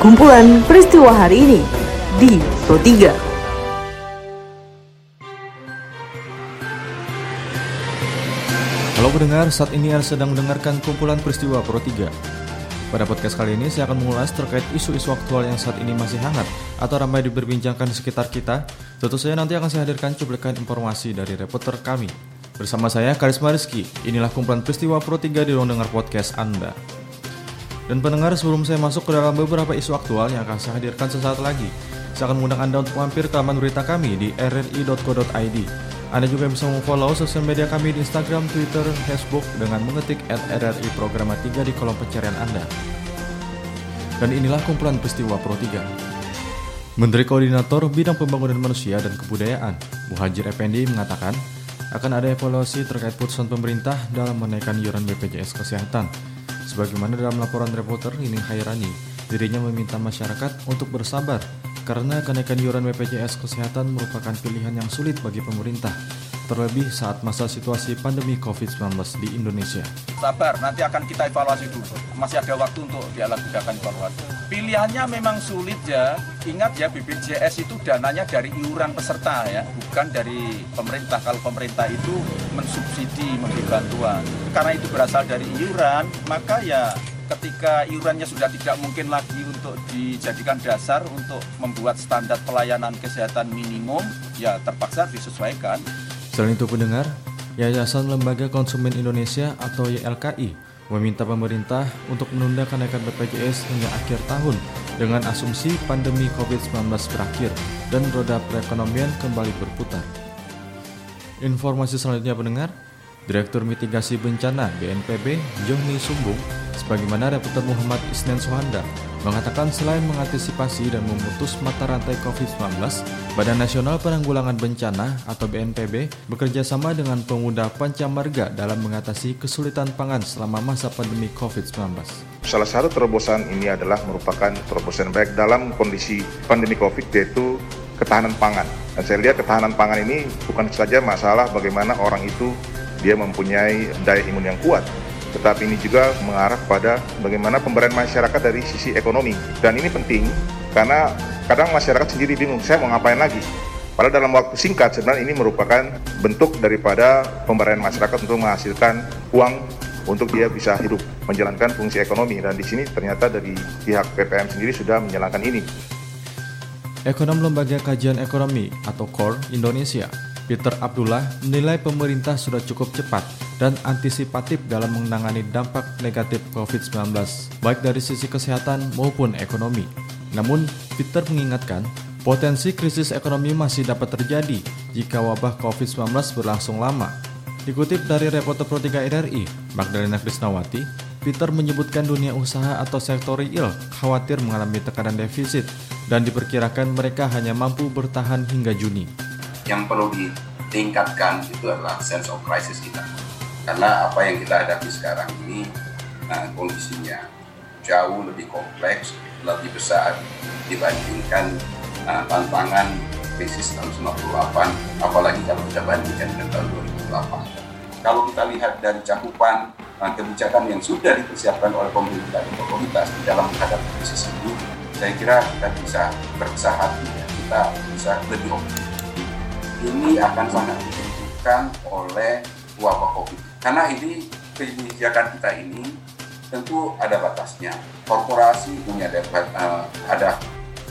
kumpulan peristiwa hari ini di Pro 3. Halo pendengar, saat ini Anda sedang mendengarkan kumpulan peristiwa Pro 3. Pada podcast kali ini saya akan mengulas terkait isu-isu aktual yang saat ini masih hangat atau ramai diperbincangkan di sekitar kita. Tentu saja nanti akan saya hadirkan cuplikan informasi dari reporter kami. Bersama saya Karisma Rizky, inilah kumpulan peristiwa Pro 3 di ruang dengar podcast Anda. Dan pendengar sebelum saya masuk ke dalam beberapa isu aktual yang akan saya hadirkan sesaat lagi, saya akan mengundang Anda untuk mampir ke laman berita kami di rri.co.id. Anda juga bisa memfollow sosial media kami di Instagram, Twitter, Facebook dengan mengetik at RRI Programa 3 di kolom pencarian Anda. Dan inilah kumpulan peristiwa Pro 3. Menteri Koordinator Bidang Pembangunan Manusia dan Kebudayaan, Muhajir Effendi mengatakan, akan ada evaluasi terkait putusan pemerintah dalam menaikkan iuran BPJS Kesehatan. Sebagaimana dalam laporan reporter Nining Hairani, dirinya meminta masyarakat untuk bersabar karena kenaikan iuran BPJS Kesehatan merupakan pilihan yang sulit bagi pemerintah, terlebih saat masa situasi pandemi COVID-19 di Indonesia. Sabar, nanti akan kita evaluasi dulu. Masih ada waktu untuk dilakukan evaluasi. Pilihannya memang sulit ya. Ingat ya BPJS itu dananya dari iuran peserta ya, bukan dari pemerintah. Kalau pemerintah itu mensubsidi, memberi bantuan. Karena itu berasal dari iuran, maka ya ketika iurannya sudah tidak mungkin lagi untuk dijadikan dasar untuk membuat standar pelayanan kesehatan minimum, ya terpaksa disesuaikan. Selain itu pendengar, Yayasan Lembaga Konsumen Indonesia atau YLKI meminta pemerintah untuk menunda kenaikan BPJS hingga akhir tahun dengan asumsi pandemi COVID-19 berakhir dan roda perekonomian kembali berputar. Informasi selanjutnya pendengar, Direktur Mitigasi Bencana BNPB Joni Sumbung sebagaimana reporter Muhammad Isnen Sohanda mengatakan selain mengantisipasi dan memutus mata rantai COVID-19, Badan Nasional Penanggulangan Bencana atau BNPB bekerja sama dengan pemuda Pancamarga dalam mengatasi kesulitan pangan selama masa pandemi COVID-19. Salah satu terobosan ini adalah merupakan terobosan baik dalam kondisi pandemi COVID yaitu ketahanan pangan. Dan saya lihat ketahanan pangan ini bukan saja masalah bagaimana orang itu dia mempunyai daya imun yang kuat, tetapi ini juga mengarah pada bagaimana pemberdayaan masyarakat dari sisi ekonomi. Dan ini penting karena kadang masyarakat sendiri bingung, saya mau ngapain lagi? Padahal dalam waktu singkat sebenarnya ini merupakan bentuk daripada pemberdayaan masyarakat untuk menghasilkan uang untuk dia bisa hidup menjalankan fungsi ekonomi dan di sini ternyata dari pihak PPM sendiri sudah menjalankan ini. Ekonom Lembaga Kajian Ekonomi atau KOR Indonesia, Peter Abdullah menilai pemerintah sudah cukup cepat dan antisipatif dalam menangani dampak negatif COVID-19, baik dari sisi kesehatan maupun ekonomi. Namun, Peter mengingatkan, potensi krisis ekonomi masih dapat terjadi jika wabah COVID-19 berlangsung lama. Dikutip dari reporter Pro 3 RRI, Magdalena Krisnawati, Peter menyebutkan dunia usaha atau sektor real khawatir mengalami tekanan defisit dan diperkirakan mereka hanya mampu bertahan hingga Juni. Yang perlu ditingkatkan itu adalah sense of crisis kita. Karena apa yang kita hadapi sekarang ini nah, kondisinya jauh lebih kompleks, lebih besar dibandingkan nah, tantangan krisis tahun 98, apalagi kalau kita bandingkan dengan tahun 2008. Kalau kita lihat dari cakupan nah, kebijakan yang sudah dipersiapkan oleh pemerintah dan otoritas di dalam menghadapi krisis ini, saya kira kita bisa berbesar hati, kita bisa lebih optimis. Ini akan sangat ditentukan oleh wabah COVID. Karena ini kebijakan kita ini tentu ada batasnya. Korporasi punya uh, ada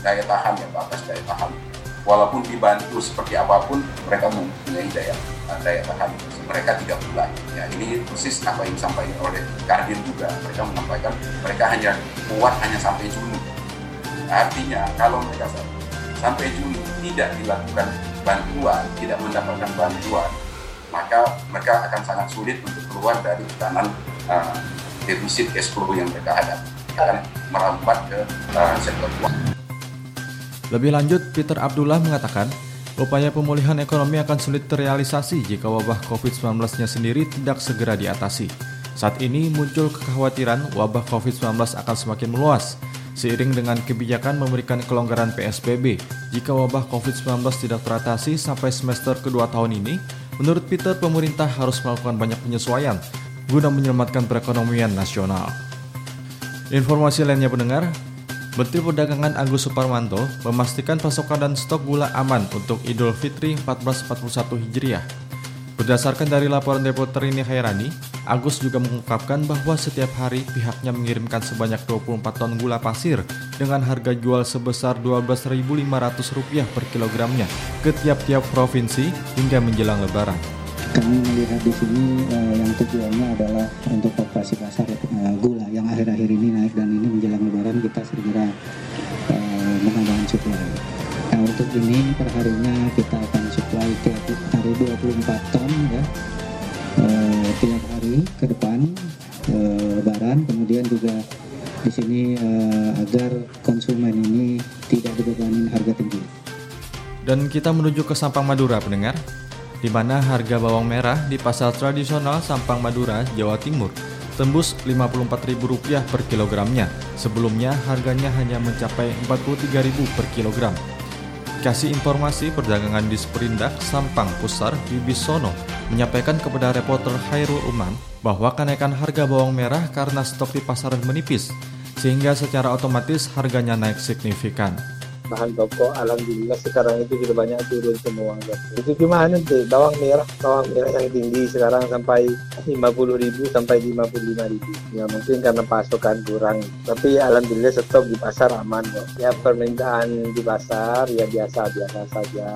daya tahan yang batas daya tahan. Walaupun dibantu seperti apa pun, mereka mempunyai daya daya tahan. Mereka tidak mulai. Ya, ini persis apa yang disampaikan oleh Kadin juga. Mereka menyampaikan mereka hanya kuat hanya sampai Juni. Artinya kalau mereka sampai Juni tidak dilakukan bantuan, tidak mendapatkan bantuan, maka mereka akan sangat sulit untuk keluar dari tekanan uh, defisit cash flow yang mereka hadapi akan merambat ke uh, sektor keuangan. Lebih lanjut, Peter Abdullah mengatakan, upaya pemulihan ekonomi akan sulit terrealisasi jika wabah COVID-19-nya sendiri tidak segera diatasi. Saat ini muncul kekhawatiran wabah COVID-19 akan semakin meluas, seiring dengan kebijakan memberikan kelonggaran PSBB. Jika wabah COVID-19 tidak teratasi sampai semester kedua tahun ini, menurut Peter pemerintah harus melakukan banyak penyesuaian guna menyelamatkan perekonomian nasional. Informasi lainnya pendengar, Menteri Perdagangan Agus Suparmanto memastikan pasokan dan stok gula aman untuk Idul Fitri 1441 Hijriah. Berdasarkan dari laporan reporter ini Khairani, Agus juga mengungkapkan bahwa setiap hari pihaknya mengirimkan sebanyak 24 ton gula pasir dengan harga jual sebesar Rp12.500 per kilogramnya ke tiap-tiap provinsi hingga menjelang lebaran kami melihat di sini uh, yang tujuannya adalah untuk operasi pasar uh, gula yang akhir-akhir ini naik dan ini menjelang lebaran kita segera uh, menambahkan suplai. Nah untuk ini perharinya kita akan suplai tiap hari 24 ton ya uh, tiap hari ke depan uh, lebaran kemudian juga di sini uh, agar konsumen ini tidak dibebani harga tinggi. Dan kita menuju ke Sampang Madura pendengar di mana harga bawang merah di pasar tradisional Sampang Madura, Jawa Timur tembus Rp54.000 per kilogramnya. Sebelumnya harganya hanya mencapai Rp43.000 per kilogram. Kasih informasi perdagangan di Sprindak Sampang Pusar Bibisono menyampaikan kepada reporter Hairul Uman bahwa kenaikan harga bawang merah karena stok di pasaran menipis, sehingga secara otomatis harganya naik signifikan bahan pokok alhamdulillah sekarang itu sudah banyak turun semua itu cuma nanti bawang merah bawang merah yang tinggi sekarang sampai 50.000 sampai 55.000 ya mungkin karena pasokan kurang. Tapi alhamdulillah stok di pasar aman kok. Ya permintaan di pasar ya biasa-biasa saja.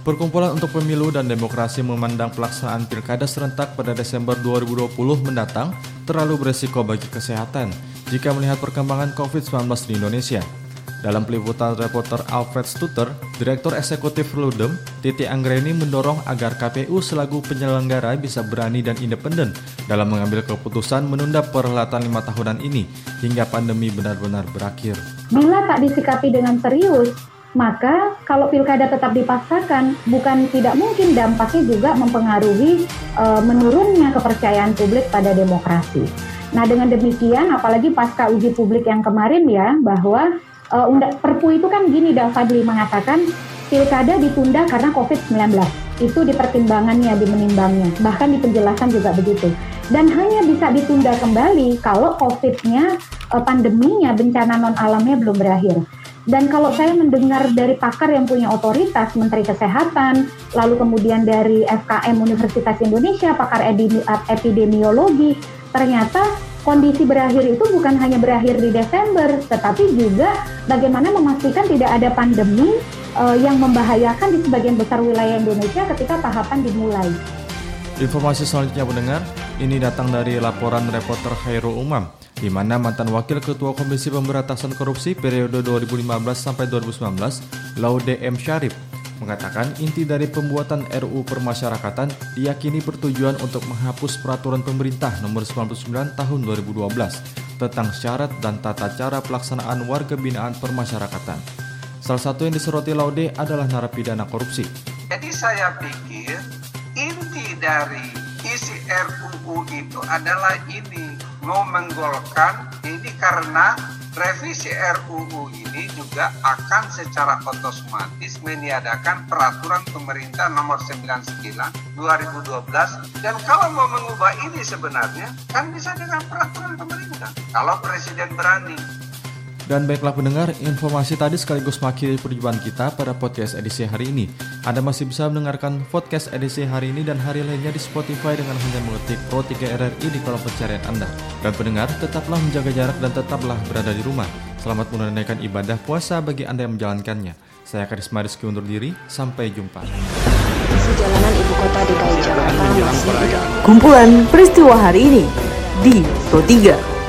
Perkumpulan untuk Pemilu dan Demokrasi memandang pelaksanaan pilkada serentak pada Desember 2020 mendatang terlalu beresiko bagi kesehatan jika melihat perkembangan COVID-19 di Indonesia. Dalam peliputan reporter Alfred Stutter, Direktur Eksekutif Ludem, Titi Anggreni mendorong agar KPU selaku penyelenggara bisa berani dan independen dalam mengambil keputusan menunda perhelatan lima tahunan ini hingga pandemi benar-benar berakhir. Bila tak disikapi dengan serius, maka kalau pilkada tetap dipaksakan, bukan tidak mungkin dampaknya juga mempengaruhi e, menurunnya kepercayaan publik pada demokrasi. Nah dengan demikian, apalagi pasca uji publik yang kemarin ya, bahwa uh, Perpu itu kan gini Fadli mengatakan pilkada ditunda karena COVID-19. Itu di pertimbangannya, di menimbangnya. Bahkan di penjelasan juga begitu. Dan hanya bisa ditunda kembali kalau COVID-nya, uh, pandeminya, bencana non-alamnya belum berakhir. Dan kalau saya mendengar dari pakar yang punya otoritas, Menteri Kesehatan, lalu kemudian dari FKM Universitas Indonesia, pakar epidemiologi, ternyata kondisi berakhir itu bukan hanya berakhir di Desember, tetapi juga bagaimana memastikan tidak ada pandemi uh, yang membahayakan di sebagian besar wilayah Indonesia ketika tahapan dimulai. Informasi selanjutnya mendengar, ini datang dari laporan reporter Khairul Umam, di mana mantan Wakil Ketua Komisi Pemberantasan Korupsi periode 2015 sampai 2019, Laude M. Syarif, mengatakan inti dari pembuatan RUU Permasyarakatan diyakini bertujuan untuk menghapus peraturan pemerintah nomor 99 tahun 2012 tentang syarat dan tata cara pelaksanaan warga binaan permasyarakatan. Salah satu yang disoroti Laude adalah narapidana korupsi. Jadi saya pikir inti dari isi RUU itu adalah ini mau menggolkan ini karena revisi RUU ini juga akan secara otomatis meniadakan peraturan pemerintah nomor 99 2012 dan kalau mau mengubah ini sebenarnya kan bisa dengan peraturan pemerintah. Kalau presiden berani dan baiklah pendengar, informasi tadi sekaligus mengakhiri perjumpaan kita pada podcast edisi hari ini. Anda masih bisa mendengarkan podcast edisi hari ini dan hari lainnya di Spotify dengan hanya mengetik Pro 3 RRI di kolom pencarian Anda. Dan pendengar, tetaplah menjaga jarak dan tetaplah berada di rumah. Selamat menunaikan ibadah puasa bagi Anda yang menjalankannya. Saya Karisma Rizky undur diri, sampai jumpa. Sejalanan ibu kota DKI Jakarta Kumpulan peristiwa hari ini di Pro 3.